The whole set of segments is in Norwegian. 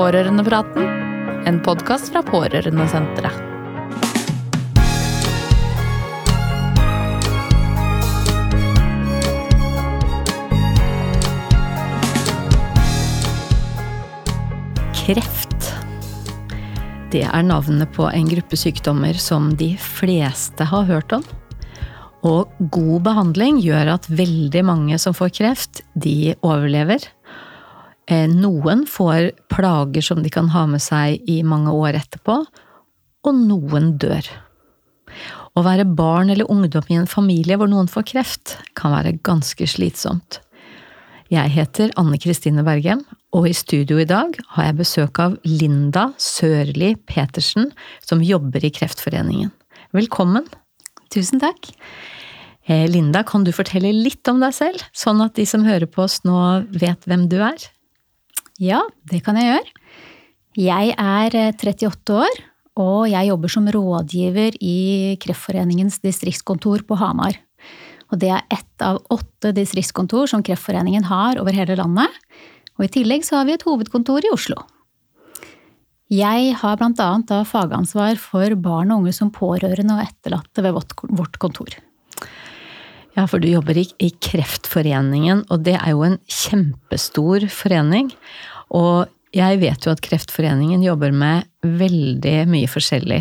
Pårørendepraten, en podkast fra Pårørendesenteret. Kreft. Det er navnet på en gruppe sykdommer som de fleste har hørt om. Og god behandling gjør at veldig mange som får kreft, de overlever. Eh, noen får plager som de kan ha med seg i mange år etterpå, og noen dør. Å være barn eller ungdom i en familie hvor noen får kreft, kan være ganske slitsomt. Jeg heter Anne Kristine Bergem, og i studio i dag har jeg besøk av Linda Sørli Petersen, som jobber i Kreftforeningen. Velkommen! Tusen takk. Eh, Linda, kan du fortelle litt om deg selv, sånn at de som hører på oss nå vet hvem du er? Ja, det kan jeg gjøre. Jeg er 38 eh, år, og jeg jobber som rådgiver i Kreftforeningens distriktskontor på Hamar. Og det er ett av åtte distriktskontor som Kreftforeningen har over hele landet. Og i tillegg så har vi et hovedkontor i Oslo. Jeg har annet fagansvar for barn og unge som pårørende og etterlatte ved vårt kontor. Ja, for du jobber i, i Kreftforeningen, og det er jo en kjempestor forening. Og jeg vet jo at Kreftforeningen jobber med veldig mye forskjellig.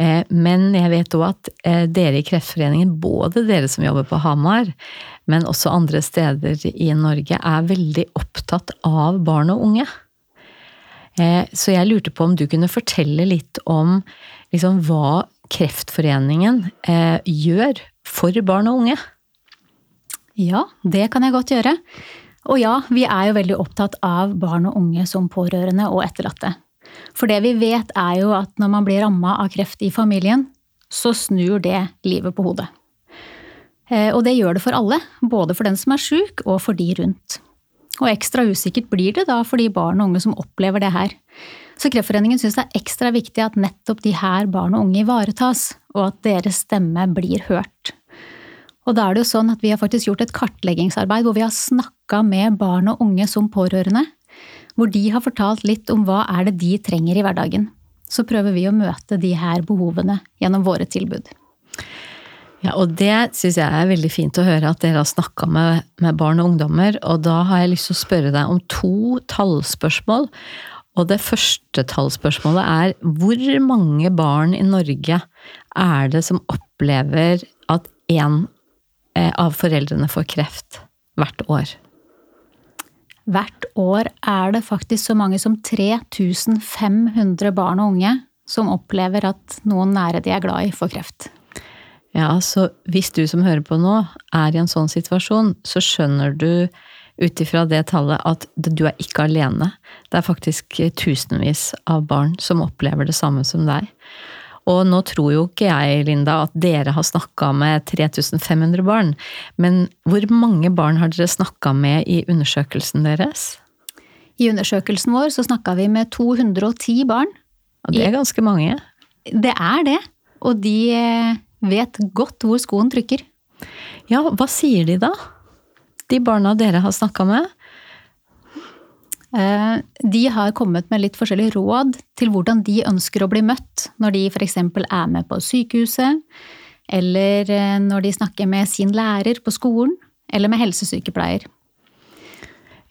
Eh, men jeg vet òg at eh, dere i Kreftforeningen, både dere som jobber på Hamar, men også andre steder i Norge, er veldig opptatt av barn og unge. Eh, så jeg lurte på om du kunne fortelle litt om liksom, hva Kreftforeningen gjør for barn og unge? Ja, det kan jeg godt gjøre. Og ja, vi er jo veldig opptatt av barn og unge som pårørende og etterlatte. For det vi vet, er jo at når man blir ramma av kreft i familien, så snur det livet på hodet. Eh, og det gjør det for alle, både for den som er sjuk og for de rundt. Og ekstra usikkert blir det da for de barn og unge som opplever det her. Så Kreftforeningen syns det er ekstra viktig at nettopp de her barn og unge ivaretas, og at deres stemme blir hørt. Og da er det jo sånn at vi har faktisk gjort et kartleggingsarbeid hvor vi har snakka med barn og unge som pårørende, hvor de har fortalt litt om hva er det de trenger i hverdagen. Så prøver vi å møte de her behovene gjennom våre tilbud. Ja, og det syns jeg er veldig fint å høre at dere har snakka med, med, barn og ungdommer. Og da har jeg lyst til å spørre deg om to tallspørsmål. Og det første tallspørsmålet er hvor mange barn i Norge er det som opplever at eh, av foreldrene får kreft hvert år? Hvert år er det faktisk så mange som 3500 barn og unge som opplever at noen nære de er glad i, får kreft. Ja, så hvis du som hører på nå er i en sånn situasjon, så skjønner du ut ifra det tallet at du er ikke alene. Det er faktisk tusenvis av barn som opplever det samme som deg. Og nå tror jo ikke jeg, Linda, at dere har snakka med 3500 barn. Men hvor mange barn har dere snakka med i undersøkelsen deres? I undersøkelsen vår så snakka vi med 210 barn. Og det er ganske mange? Det er det. Og de eh, vet godt hvor skoen trykker. Ja, hva sier de da? De barna dere har snakka med? Eh, de har kommet med litt forskjellige råd til hvordan de ønsker å bli møtt når de f.eks. er med på sykehuset, eller eh, når de snakker med sin lærer på skolen, eller med helsesykepleier.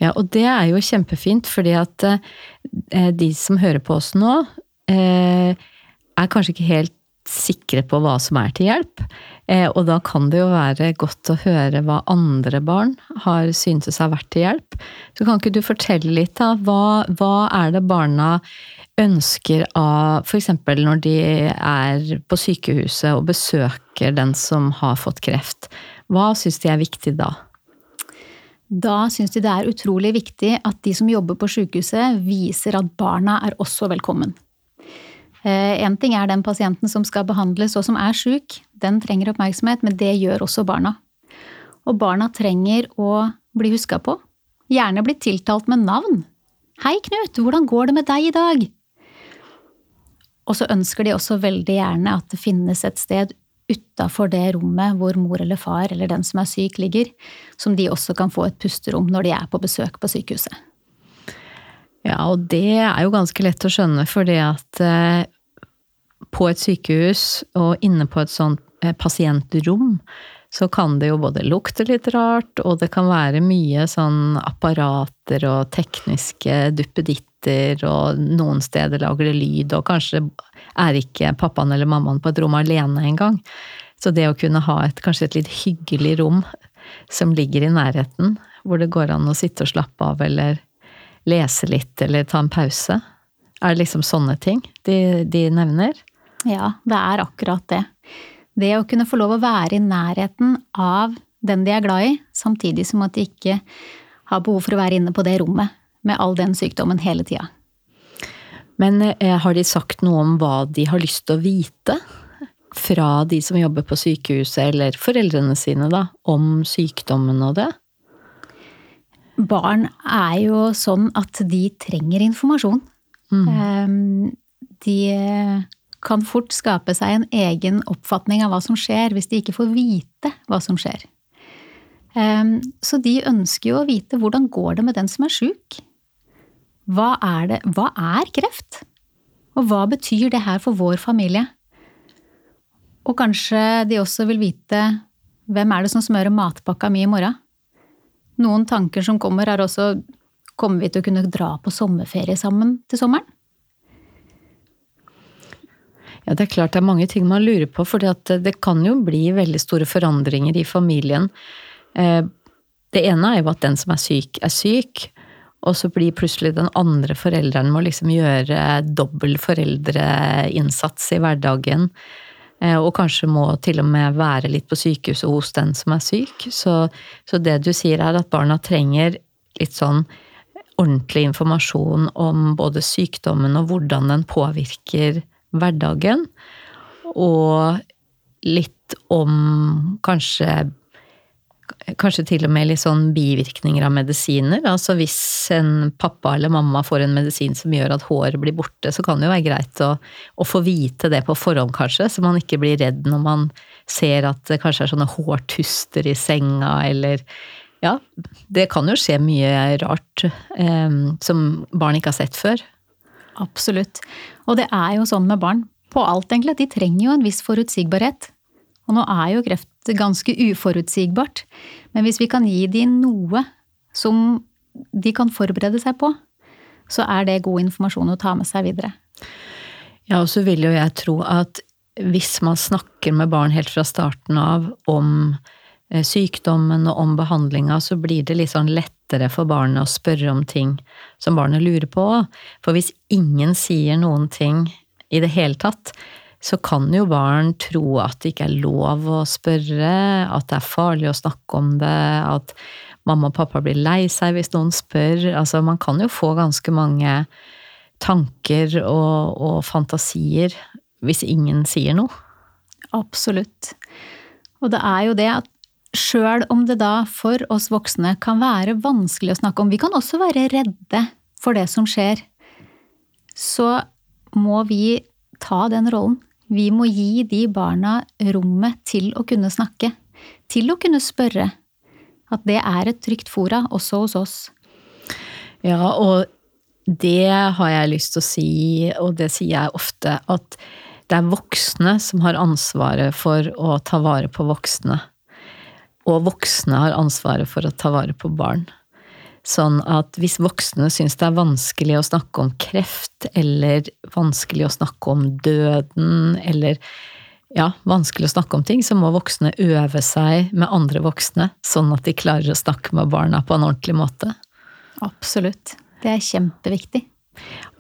Ja, og det er jo kjempefint, fordi at eh, de som hører på oss nå, er kanskje ikke helt sikre på hva som er til hjelp. Eh, og da kan det jo være godt å høre hva andre barn har syntes har vært til hjelp. Så kan ikke du fortelle litt, da? Hva, hva er det barna ønsker av f.eks. når de er på sykehuset og besøker den som har fått kreft? Hva syns de er viktig da? Da syns de det er utrolig viktig at de som jobber på sykehuset, viser at barna er også velkommen. Eh, ting er den pasienten som skal behandles og som er sjuk, den trenger oppmerksomhet, men det gjør også barna. Og barna trenger å bli huska på, gjerne bli tiltalt med navn. Hei, Knut, hvordan går det med deg i dag? Og så ønsker de også veldig gjerne at det finnes et sted utafor det rommet hvor mor eller far eller den som er syk, ligger, som de også kan få et pusterom når de er på besøk på sykehuset. Ja, og det er jo ganske lett å skjønne, fordi at eh, på et sykehus og inne på et sånt eh, pasientrom, så kan det jo både lukte litt rart, og det kan være mye sånn apparater og tekniske duppeditter, og noen steder lager det lyd, og kanskje er ikke pappaen eller mammaen på et rom alene engang. Så det å kunne ha et kanskje et litt hyggelig rom som ligger i nærheten, hvor det går an å sitte og slappe av eller lese litt eller ta en pause? Er det liksom sånne ting de, de nevner? Ja, det er akkurat det. Det å kunne få lov å være i nærheten av den de er glad i, samtidig som at de ikke har behov for å være inne på det rommet med all den sykdommen hele tida. Men eh, har de sagt noe om hva de har lyst til å vite? Fra de som jobber på sykehuset, eller foreldrene sine, da, om sykdommen og det? Barn er jo sånn at de trenger informasjon. Mm. Ehm, de kan fort skape seg en egen oppfatning av hva som skjer, hvis de ikke får vite hva som skjer. Ehm, så de ønsker jo å vite hvordan går det med den som er sjuk? Hva er, det, hva er kreft? Og hva betyr det her for vår familie? Og kanskje de også vil vite hvem er det som smører matpakka mi i morgen? Noen tanker som kommer, er også Kommer vi til å kunne dra på sommerferie sammen til sommeren? Ja, det er klart det er mange ting man lurer på, for det kan jo bli veldig store forandringer i familien. Eh, det ene er jo at den som er syk, er syk. Og så blir plutselig den andre forelderen må liksom gjøre dobbel foreldreinnsats i hverdagen. Eh, og kanskje må til og med være litt på sykehuset hos den som er syk. Så, så, det du sier er at barna trenger litt sånn ordentlig informasjon om både sykdommen og hvordan den påvirker hverdagen. Og litt om kanskje kanskje til og med litt sånn bivirkninger av medisiner. Altså hvis en pappa eller mamma får en medisin som gjør at håret blir borte, så kan det jo være greit å, å, få vite det på forhånd, kanskje, så man ikke blir redd når man ser at det kanskje er sånne hårtuster i senga, eller Ja, det kan jo skje mye rart eh, som barn ikke har sett før. Absolutt. Og det er jo sånn med barn på alt, egentlig, de trenger jo en viss forutsigbarhet. Og nå er jo kreft ganske uforutsigbart, men hvis vi kan gi dem noe som de kan forberede seg på, så er det god informasjon å ta med seg videre. Ja, og så vil jo jeg tro at hvis man snakker med barn helt fra starten av om eh, sykdommen og om behandlinga, så blir det litt sånn lettere for barnet å spørre om ting som barnet lurer på. For hvis ingen sier noen ting i det hele tatt, så kan jo barn tro at det ikke er lov å spørre, at det er farlig å snakke om det, at mamma og pappa blir lei seg hvis noen spør. Altså, man kan jo få ganske mange tanker og, og fantasier hvis ingen sier noe. Absolutt. Og det er jo det at sjøl om det da for oss voksne kan være vanskelig å snakke om, vi kan også være redde for det som skjer, så må vi ta den rollen. Vi må gi de barna rommet til å kunne snakke, til å kunne spørre. At det er et trygt fora, også hos oss. Ja, og det har jeg lyst til å si, og det sier jeg ofte, at det er voksne som har ansvaret for å ta vare på voksne. Og voksne har ansvaret for å ta vare på barn. Sånn at hvis voksne syns det er vanskelig å snakke om kreft, eller vanskelig å snakke om døden, eller ja, vanskelig å snakke om ting, så må voksne øve seg med andre voksne, sånn at de klarer å snakke med barna på en ordentlig måte. Absolutt. Det er kjempeviktig.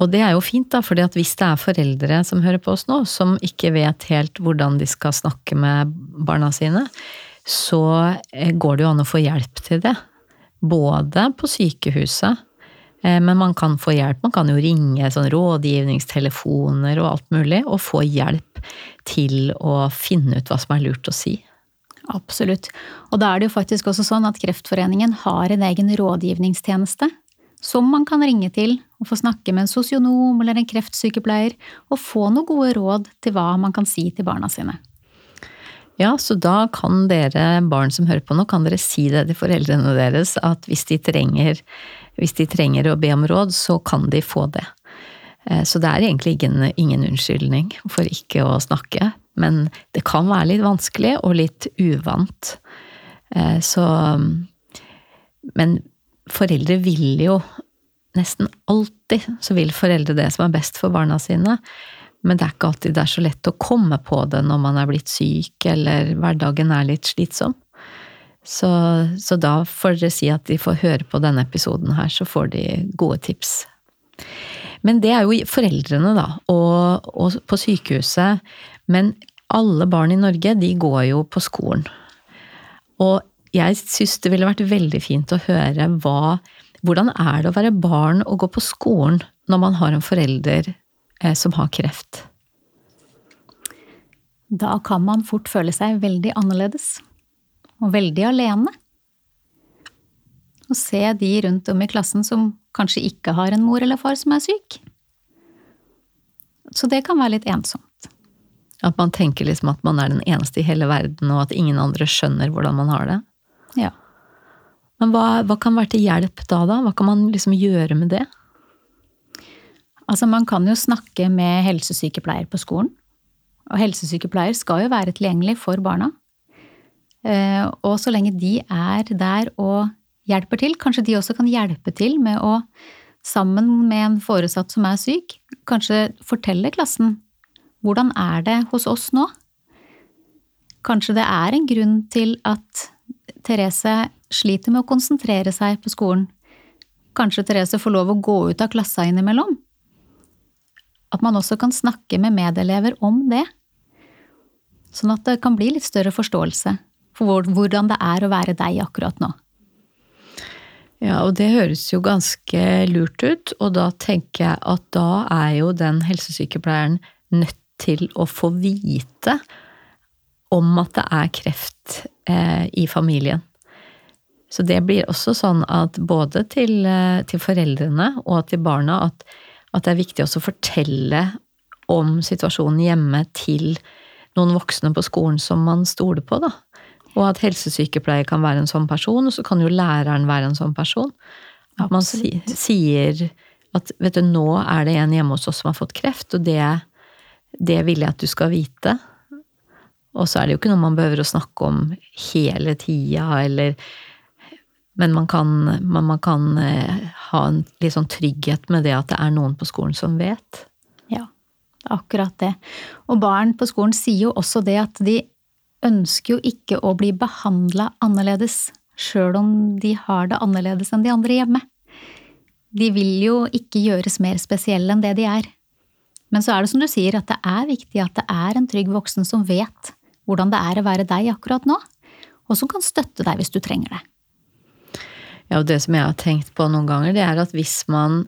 Og det er jo fint, da, for hvis det er foreldre som hører på oss nå, som ikke vet helt hvordan de skal snakke med barna sine, så eh, går det jo an å få hjelp til det. Både på sykehuset, eh, men man kan få hjelp. Man kan jo ringe sånn rådgivningstelefoner og alt mulig, og få hjelp til å finne ut hva som er lurt å si. Absolutt. Og da er det jo faktisk også sånn at Kreftforeningen har en egen rådgivningstjeneste som man kan ringe til og få snakke med en sosionom eller en kreftsykepleier og få noen gode råd til hva man kan si til barna sine. Ja, så da kan dere barn som hører på nå, kan dere si det til foreldrene deres at hvis de trenger, hvis de trenger å be om råd, så kan de få det. Eh, så det er egentlig ingen, ingen unnskyldning for ikke å snakke. Men det kan være litt vanskelig og litt uvant. Eh, så Men foreldre vil jo Nesten alltid så vil foreldre det som er best for barna sine. Men det er ikke alltid det er så lett å komme på det når man er blitt syk eller hverdagen er litt slitsom. Så, så da får dere si at de får høre på denne episoden her, så får de gode tips. Men det er jo foreldrene, da, og, og på sykehuset. Men alle barn i Norge, de går jo på skolen. Og jeg syns det ville vært veldig fint å høre hva Hvordan er det å være barn og gå på skolen når man har en forelder som har kreft. Da kan man fort føle seg veldig annerledes. Og veldig alene. Og se de rundt om i klassen som kanskje ikke har en mor eller far som er syk. Så det kan være litt ensomt. At man tenker liksom at man er den eneste i hele verden, og at ingen andre skjønner hvordan man har det? Ja. Men hva, hva kan være til hjelp da, da? Hva kan man liksom gjøre med det? Altså, man kan jo snakke med helsesykepleier på skolen. Og helsesykepleier skal jo være tilgjengelig for barna. Eh, og så lenge de er der og hjelper til, kanskje de også kan hjelpe til med å, sammen med en foresatt som er syk, kanskje fortelle klassen hvordan er det hos oss nå? Kanskje det er en grunn til at Therese sliter med å konsentrere seg på skolen. Kanskje Therese får lov å gå ut av klassa innimellom? At man også kan snakke med medelever om det. Sånn at det kan bli litt større forståelse for hvordan det er å være deg akkurat nå. Ja, og det høres jo ganske lurt ut, og da tenker jeg at da er jo den helsesykepleieren nødt til å få vite om at det er kreft eh, i familien. Så det blir også sånn at både til, eh, til foreldrene og til barna at at det er viktig også å fortelle om situasjonen hjemme til noen voksne på skolen som man stoler på, da. Og at helsesykepleier kan være en sånn person, og så kan jo læreren være en sånn person. At man sier at vet du, nå er det en hjemme hos oss som har fått kreft, og det, det vil jeg at du skal vite. Og så er det jo ikke noe man behøver å snakke om hele tida, eller men man kan, man, man kan eh, ha en litt sånn trygghet med det at det er noen på skolen som vet. Ja, akkurat det. Og barn på skolen sier jo også det at de ønsker jo ikke å bli behandla annerledes, sjøl om de har det annerledes enn de andre hjemme. De vil jo ikke gjøres mer spesielle enn det de er. Men så er det som du sier, at det er viktig at det er en trygg voksen som vet hvordan det er å være deg akkurat nå, og som kan støtte deg hvis du trenger det. Ja, og det som jeg har tenkt på noen ganger, det er at hvis man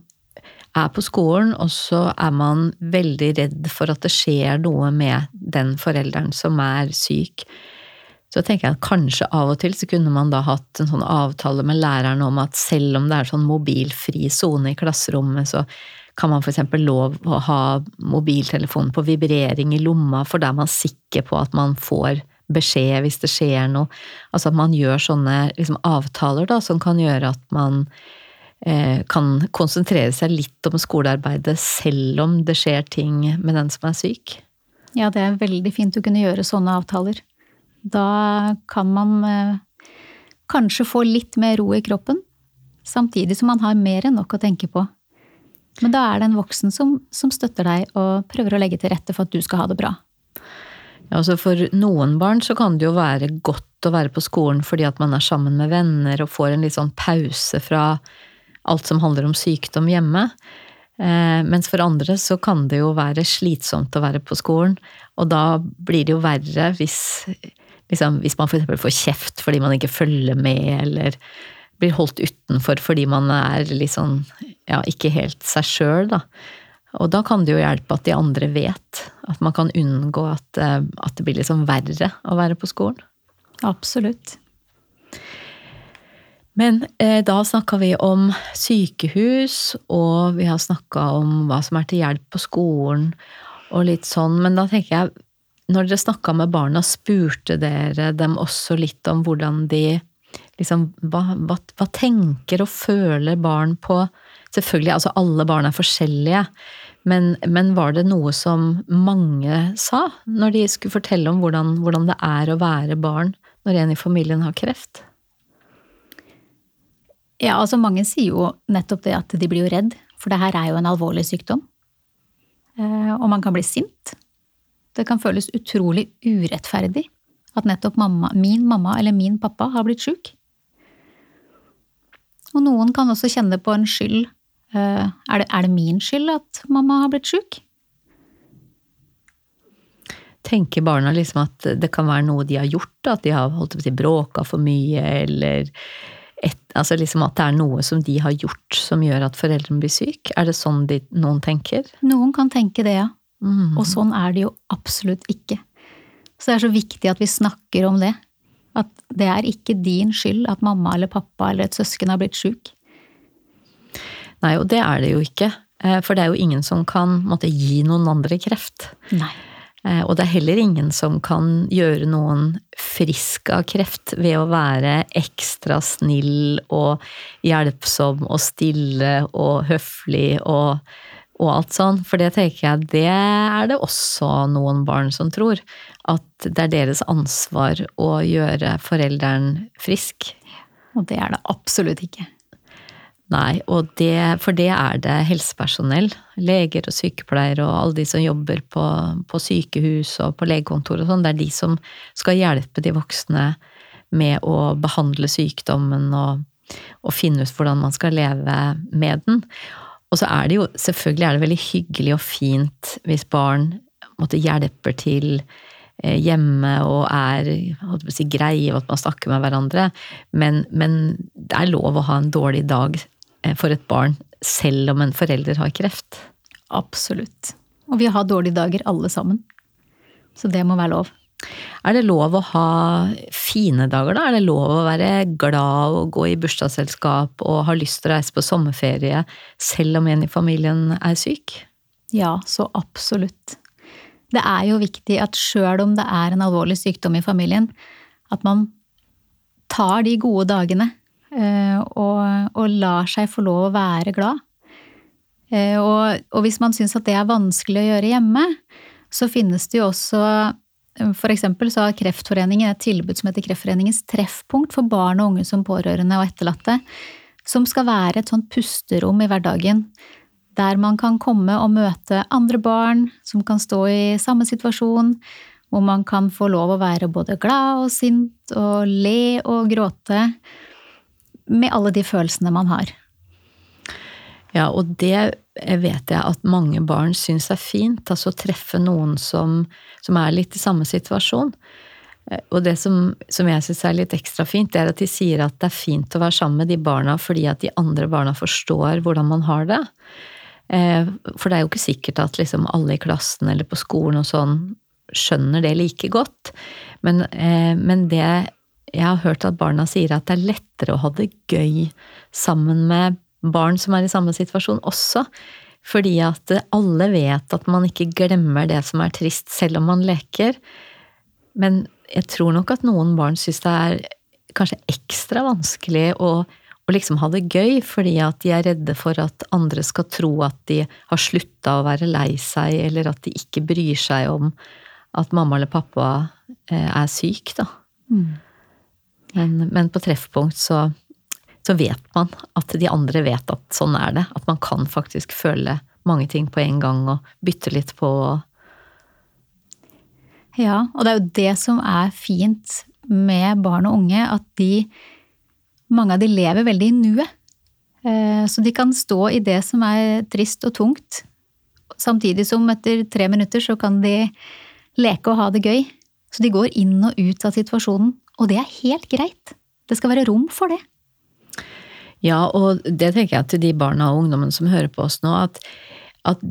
er på skolen, og så er man veldig redd for at det skjer noe med den forelderen som er syk, så tenker jeg at kanskje av og til så kunne man da hatt en sånn avtale med læreren om at selv om det er sånn mobilfri sone i klasserommet, så kan man f.eks. lov å ha mobiltelefonen på vibrering i lomma, for da er man sikker på at man får beskjed hvis det skjer noe. Altså at man gjør sånne liksom, avtaler da, som kan gjøre at man eh, kan konsentrere seg litt om skolearbeidet selv om det skjer ting med den som er syk. Ja, det er veldig fint å kunne gjøre sånne avtaler. Da kan man eh, kanskje få litt mer ro i kroppen, samtidig som man har mer enn nok å tenke på. Men da er det en voksen som, som støtter deg og prøver å legge til rette for at du skal ha det bra. Altså for noen barn så kan det jo være godt å være på skolen fordi at man er sammen med venner og får en litt sånn pause fra alt som handler om sykdom hjemme. Eh, mens for andre så kan det jo være slitsomt å være på skolen, og da blir det jo verre hvis, liksom, hvis man f.eks. får kjeft fordi man ikke følger med, eller blir holdt utenfor fordi man er sånn ja, ikke helt seg sjøl, da. Og da kan det jo hjelpe at de andre vet. At man kan unngå at, eh, at det blir liksom verre å være på skolen. Absolutt. Men eh, da snakka vi om sykehus, og vi har snakka om hva som er til hjelp på skolen, og litt sånn. Men da tenker jeg når dere snakka med barna, spurte dere dem også litt om hvordan de liksom, hva, hva, hva tenker og føler barn på Selvfølgelig, altså alle barn er forskjellige, men, men, var det noe som mange sa når de skulle fortelle om hvordan, hvordan det er å være barn når en i familien har kreft? Ja, altså mange sier jo nettopp det at de blir jo redd, for det her er jo en alvorlig sykdom. Eh, og man kan bli sint. Det kan føles utrolig urettferdig at nettopp mamma, min mamma eller min pappa har blitt sjuk. Og noen kan også kjenne på en skyld. Eh, er det, er det min skyld at mamma har blitt sjuk? Tenker barna liksom at det kan være noe de har gjort? At de har holdt på å si bråka for mye, eller et, altså liksom at det er noe som de har gjort som gjør at foreldrene blir syke? Er det sånn de, noen tenker? Noen kan tenke det, ja. Mm. Og sånn er det jo absolutt ikke. Så det er så viktig at vi snakker om det. At det er ikke din skyld at mamma eller pappa eller et søsken har blitt sjuk. Nei, og det er det jo ikke. Eh, for det er jo ingen som kan måtte, gi noen andre kreft. Nei. Eh, og det er heller ingen som kan gjøre noen frisk av kreft ved å være ekstra snill og hjelpsom og stille og høflig og og alt sånn. For det tenker jeg, det er det også noen barn som tror. At det er deres ansvar å gjøre forelderen frisk. Og det er det absolutt ikke. Nei, det, for det er det helsepersonell, leger og sykepleiere og alle de som jobber på, på sykehus og på legekontor og sånn, det er de som skal hjelpe de voksne med å behandle sykdommen og, og finne ut hvordan man skal leve med den. Og så er det jo selvfølgelig er det veldig hyggelig og fint hvis barn måtte hjelper til eh, hjemme og er si, greie og at man snakker med hverandre, men, men, det er lov å ha en dårlig dag for et barn selv om en forelder har kreft. Absolutt. Og vi har dårlige dager alle sammen. Så det må være lov. Er det lov å ha fine dager, da? Er det lov å være glad og gå i bursdagsselskap og ha lyst til å reise på sommerferie selv om en i familien er syk? Ja, så absolutt. Det er jo viktig at sjøl om det er en alvorlig sykdom i familien, at man tar de gode dagene eh, og, og lar seg få lov å være glad. Eh, og, og hvis man syns at det er vanskelig å gjøre hjemme, så finnes det jo også for eksempel så har Kreftforeningen et tilbud som heter Kreftforeningens treffpunkt for barn og unge som pårørende og etterlatte, som skal være et sånt pusterom i hverdagen. Der man kan komme og møte andre barn som kan stå i samme situasjon, hvor man kan få lov å være både glad og sint og le og gråte, med alle de følelsene man har. Ja, og det vet jeg at mange barn syns er fint, altså å treffe noen som, som, er litt i samme situasjon. Eh, og det som, som jeg syns er litt ekstra fint, det er at de sier at det er fint å være sammen med de barna fordi at de andre barna forstår hvordan man har det. Eh, for det er jo ikke sikkert at liksom alle i klassen eller på skolen og sånn skjønner det like godt. Men, eh, men det jeg har hørt at barna sier at det er lettere å ha det gøy sammen med barn som er i samme situasjon også. Fordi at alle vet at man ikke glemmer det som er trist, selv om man leker. Men jeg tror nok at noen barn syns det er kanskje ekstra vanskelig å, å liksom ha det gøy, fordi at de er redde for at andre skal tro at de har slutta å være lei seg, eller at de ikke bryr seg om at mamma eller pappa eh, er syk, da. Mm. Men, men, på treffpunkt så så vet man at de andre vet at sånn er det. At man kan faktisk føle mange ting på en gang og bytte litt på. Ja, og det er jo det som er fint med barn og unge, at de Mange av de lever veldig i nuet. Eh, så de kan stå i det som er trist og tungt, samtidig som etter tre minutter så kan de leke og ha det gøy. Så de går inn og ut av situasjonen, og det er helt greit. Det skal være rom for det. Ja, og det tenker jeg til de barna og ungdommene som hører på oss nå, at, at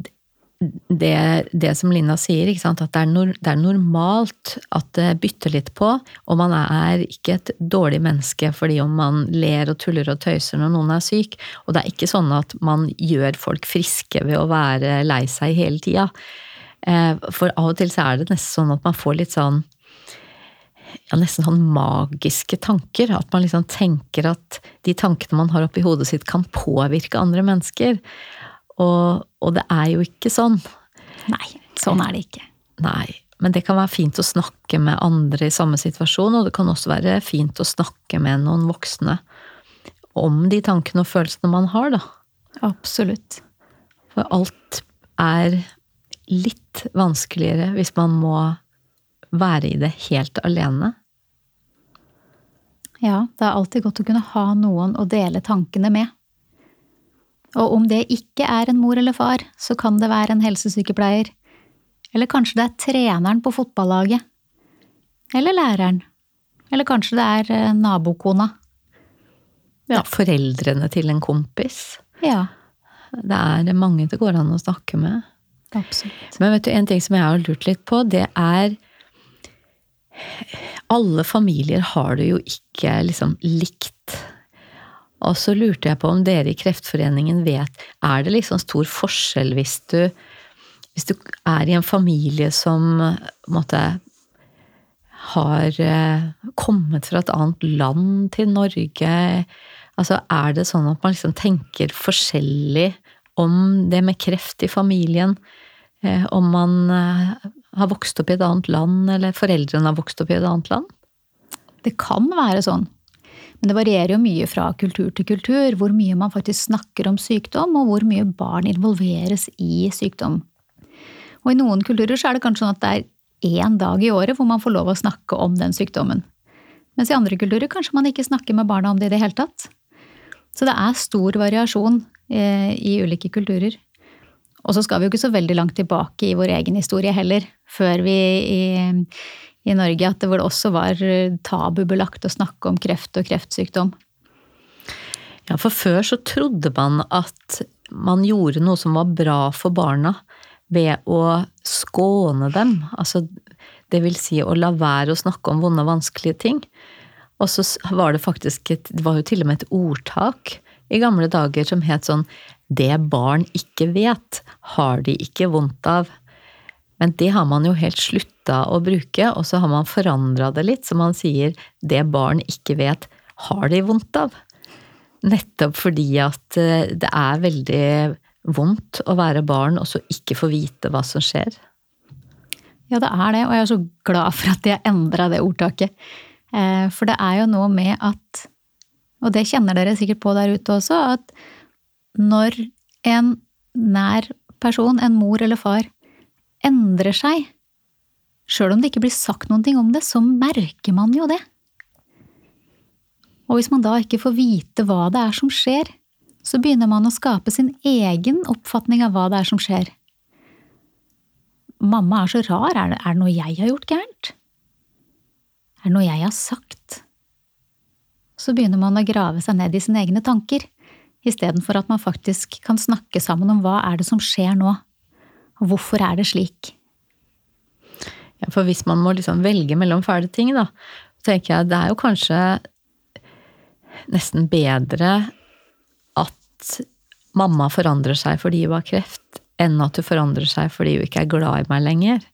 det, det, som Linda sier, at det er, nor, det er, normalt at det bytter litt på, og man er ikke et dårlig menneske fordi om man ler og tuller og tøyser når noen er syk, og det er ikke sånn at man gjør folk friske ved å være lei seg hele tida. Eh, for av og til så er det nesten sånn at man får litt sånn ja, nesten sånn magiske tanker. At man liksom tenker at de tankene man har oppi hodet sitt, kan påvirke andre mennesker. Og, og det er jo ikke sånn. Nei, sånn er det ikke. Nei. Men det kan være fint å snakke med andre i samme situasjon, og det kan også være fint å snakke med noen voksne om de tankene og følelsene man har, da. Absolutt. For alt er litt vanskeligere hvis man må være i det helt alene. Ja, det er alltid godt å kunne ha noen å dele tankene med. Og om det ikke er en mor eller far, så kan det være en helsesykepleier. Eller kanskje det er treneren på fotballaget. Eller læreren. Eller kanskje det er eh, nabokona. Ja, foreldrene til en kompis. Ja, Det er mange det går an å snakke med. absolutt. Men vet du, en ting som jeg har lurt litt på, det er Alle familier har det jo ikke liksom likt. Og så lurte jeg på om dere i Kreftforeningen vet Er det liksom stor forskjell hvis du Hvis du er i en familie som måtte, har eh, kommet fra et annet land til Norge Altså, er det sånn at man liksom tenker forskjellig om det med kreft i familien? Eh, om man eh, har vokst opp i et annet land, eller foreldrene har vokst opp i et annet land? Det kan være sånn. Men det varierer jo mye fra kultur til kultur, hvor mye man faktisk snakker om sykdom, og hvor mye barn involveres i sykdom. Og i noen kulturer så er det kanskje sånn at det er én dag i året hvor man får lov å snakke om den sykdommen. Mens i andre kulturer kanskje man ikke snakker med barna om det i det hele tatt. Så det er stor variasjon eh, i ulike kulturer. Og så skal vi jo ikke så veldig langt tilbake i vår egen historie heller, før vi i, i Norge at det hvor det også var tabubelagt å snakke om kreft og kreftsykdom. Ja, for før så trodde man at man gjorde noe som var bra for barna ved å skåne dem. Altså, det vil si å la være å snakke om vonde og vanskelige ting. Og så var det faktisk et, det var jo til og med et ordtak i gamle dager som het sånn Det barn ikke vet, har de ikke vondt av. Men det har man jo helt slutta å bruke, og så har man forandra det litt, så man sier det barn ikke vet, har de vondt av. Nettopp fordi at eh, det er veldig vondt å være barn og så ikke få vite hva som skjer. Ja, det er det, og jeg er så glad for at jeg endra det ordtaket. Eh, For det er jo noe med at, og det kjenner dere sikkert på der ute også, at når en nær person, en mor eller far, endrer seg, sjøl om det ikke blir sagt noen ting om det, så merker man jo det. Og hvis man da ikke får vite hva det er som skjer, så begynner man å skape sin egen oppfatning av hva det er som skjer. Mamma er så rar, er det, er det noe jeg har gjort gærent? Er det noe jeg har sagt? Så begynner man å grave seg ned i sine egne tanker, istedenfor at man faktisk kan snakke sammen om hva er det som skjer nå, og hvorfor er det slik? Ja, for hvis man må liksom velge mellom fæle ting, da, så tenker jeg det er jo kanskje nesten bedre at mamma forandrer seg fordi hun har kreft, enn at hun forandrer seg fordi hun ikke er glad i meg lenger.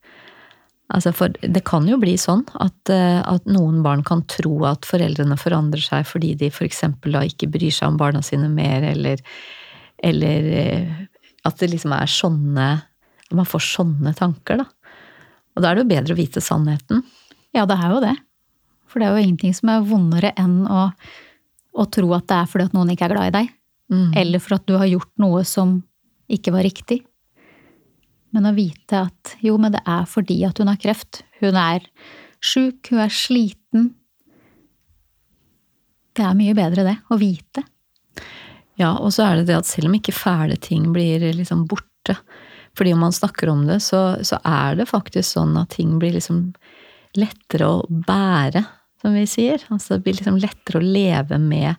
Altså for det kan jo bli sånn at, eh, at noen barn kan tro at foreldrene forandrer seg fordi de f.eks. da ikke bryr seg om barna sine mer, eller, eller eh, at det liksom er sånne Man får sånne tanker, da. Og da er det jo bedre å vite sannheten. Ja, det er jo det. For det er jo ingenting som er vondere enn å, å tro at det er fordi at noen ikke er glad i deg. Mm. Eller for at du har gjort noe som ikke var riktig. Men å vite at jo, men det er fordi at hun har kreft. Hun er sjuk, hun er sliten. Det er mye bedre det, å vite. Ja, og så er det det at selv om ikke fæle ting blir liksom borte, fordi om man snakker om det, så, så er det faktisk sånn at ting blir liksom lettere å bære, som vi sier. Altså det blir liksom lettere å leve med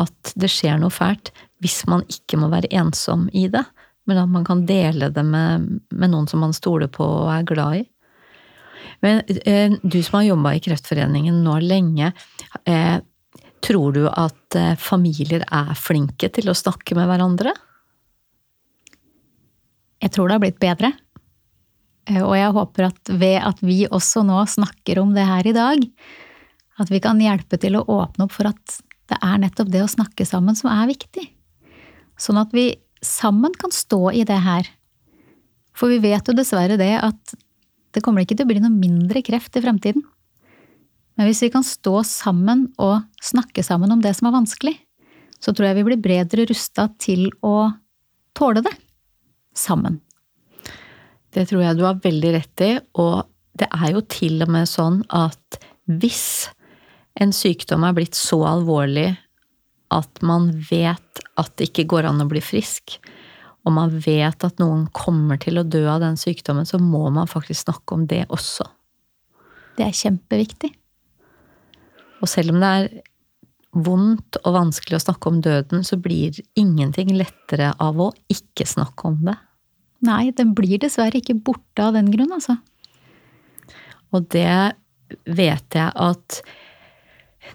at det skjer noe fælt, hvis man ikke må være ensom i det, men at man kan dele det med, med noen som man stoler på og er glad i. Men eh, du som har jobba i Kreftforeningen nå lenge, eh, tror du at eh, familier er flinke til å snakke med hverandre? Jeg tror det har blitt bedre. Eh, og jeg håper at ved at vi også nå snakker om det her i dag, at vi kan hjelpe til å åpne opp for at det er nettopp det å snakke sammen som er viktig. Sånn at vi sammen kan stå i det her. For vi vet jo dessverre det at det kommer ikke til å bli noe mindre kreft i fremtiden. Men hvis vi kan stå sammen og snakke sammen om det som er vanskelig, så tror jeg vi blir bedre rusta til å tåle det. Sammen. Det tror jeg du har veldig rett i, og det er jo til og med sånn at hvis en sykdom er blitt så alvorlig at man vet at det ikke går an å bli frisk, og man vet at noen kommer til å dø av den sykdommen, så må man faktisk snakke om det også. Det er kjempeviktig. Og selv om det er vondt og vanskelig å snakke om døden, så blir ingenting lettere av å ikke snakke om det. Nei, den blir dessverre ikke borte av den grunn, altså. Og det vet jeg at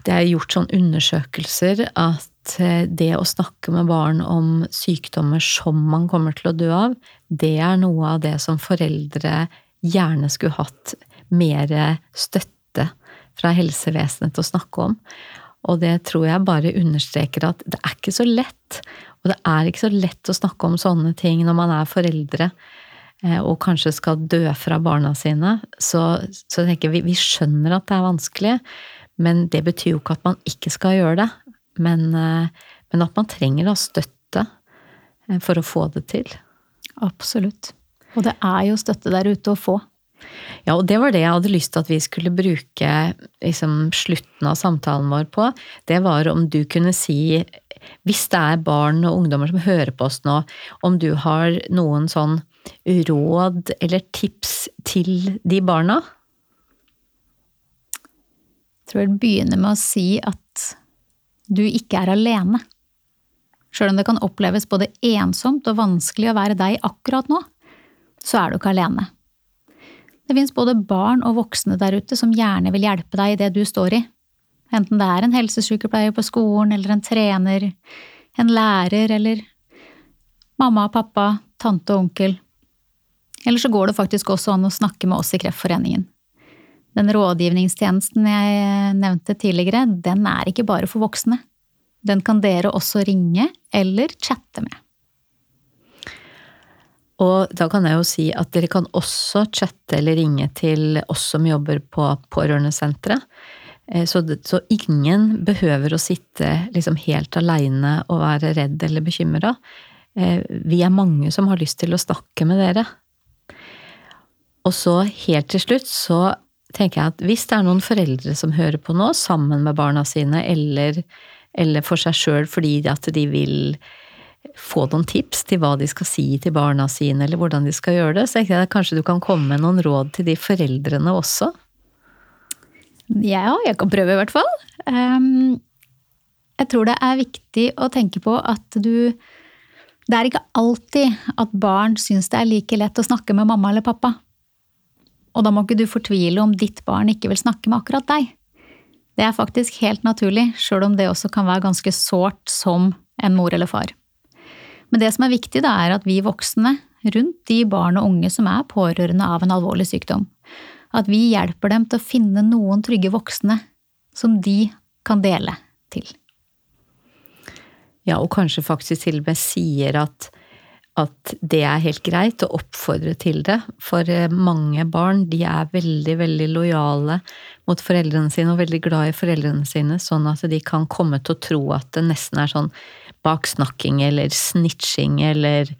det er gjort sånn undersøkelser at eh, det å snakke med barn om sykdommer som man kommer til å dø av, det er noe av det som foreldre gjerne skulle hatt mer støtte fra helsevesenet til å snakke om. Og det tror jeg bare understreker at det er ikke så lett. Og det er ikke så lett å snakke om sånne ting når man er foreldre eh, og kanskje skal dø fra barna sine. Så, så tenker vi, vi skjønner at det er vanskelig, men det betyr jo ikke at man ikke skal gjøre det. Men, eh, men at man trenger da støtte eh, for å få det til. Absolutt. Og det er jo støtte der ute å få. Ja, og det var det jeg hadde lyst til at vi skulle bruke liksom, slutten av samtalen vår på. Det var om du kunne si, hvis det er barn og ungdommer som hører på oss nå, om du har noen sånn råd eller tips til de barna? Tror jeg begynner med å si at du ikke er alene. Sjøl om det kan oppleves både ensomt og vanskelig å være deg akkurat nå, så er du ikke alene. Det fins både barn og voksne der ute som gjerne vil hjelpe deg i det du står i. Enten det er en helsesykepleier på skolen, eller en trener, en lærer, eller mamma, pappa, tante og onkel. Eller så går det faktisk også an å snakke med oss i Kreftforeningen. Den rådgivningstjenesten jeg nevnte tidligere, den er ikke bare for voksne. Den kan dere også ringe eller chatte med. Og da kan jeg jo si at dere kan også chatte eller ringe til oss som jobber på pårørendesenteret. Eh, så, så, ingen behøver å sitte liksom helt aleine og være redd eller bekymra. Eh, vi er mange som har lyst til å snakke med dere. Og så helt til slutt så tenker jeg at hvis det er noen foreldre som hører på nå, sammen med barna sine, eller, eller for seg sjøl fordi at de vil få noen tips til hva de skal si til barna sine, eller hvordan de skal gjøre det. Så tenker jeg at kanskje du kan komme med noen råd til de foreldrene også? Ja, jeg kan prøve i hvert fall. Um, jeg tror det er viktig å tenke på at du Det er ikke alltid at barn syns det er like lett å snakke med mamma eller pappa. Og da må ikke du fortvile om ditt barn ikke vil snakke med akkurat deg. Det er faktisk helt naturlig, sjøl om det også kan være ganske sårt som en mor eller far. Men det som er viktig, da, er at vi voksne rundt de barn og unge som er pårørende av en alvorlig sykdom, at vi hjelper dem til å finne noen trygge voksne som de kan dele til. Ja, og kanskje faktisk til og med sier at, at det er helt greit å oppfordre til det. For eh, mange barn de er veldig, veldig lojale mot foreldrene sine og veldig glad i foreldrene sine, sånn at de kan komme til å tro at det nesten er sånn baksnakking eller snitching eller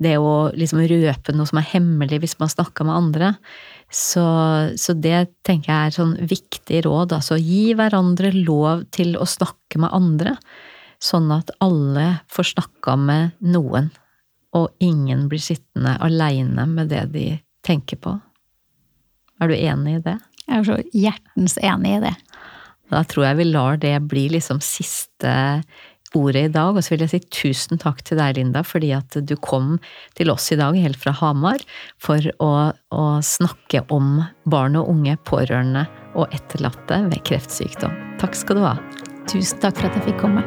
det å liksom røpe noe som er hemmelig hvis man snakker med andre. Så, så, det tenker jeg er sånn viktig råd. Altså gi hverandre lov til å snakke med andre, sånn at alle får snakka med noen, og ingen blir sittende aleine med det de tenker på. Er du enig i det? Jeg er så hjertens enig i det. Da tror jeg vi lar det bli liksom siste ordet i dag. Og så vil jeg si tusen takk til deg, Linda, fordi at du kom til oss i dag helt fra Hamar for å, å snakke om barn og unge, pårørende og etterlatte ved kreftsykdom. Takk skal du ha. Tusen takk for at jeg fikk komme.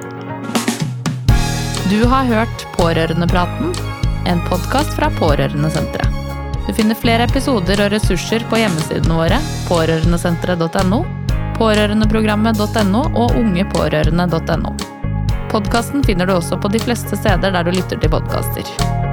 Du har hørt Pårørendepraten, en podkast fra Pårørendesenteret. Du finner flere episoder og ressurser på hjemmesidene våre pårørendesenteret.no, pårørendeprogrammet.no og ungepårørende.no. Podkasten finner du også på de fleste steder der du lytter til podkaster.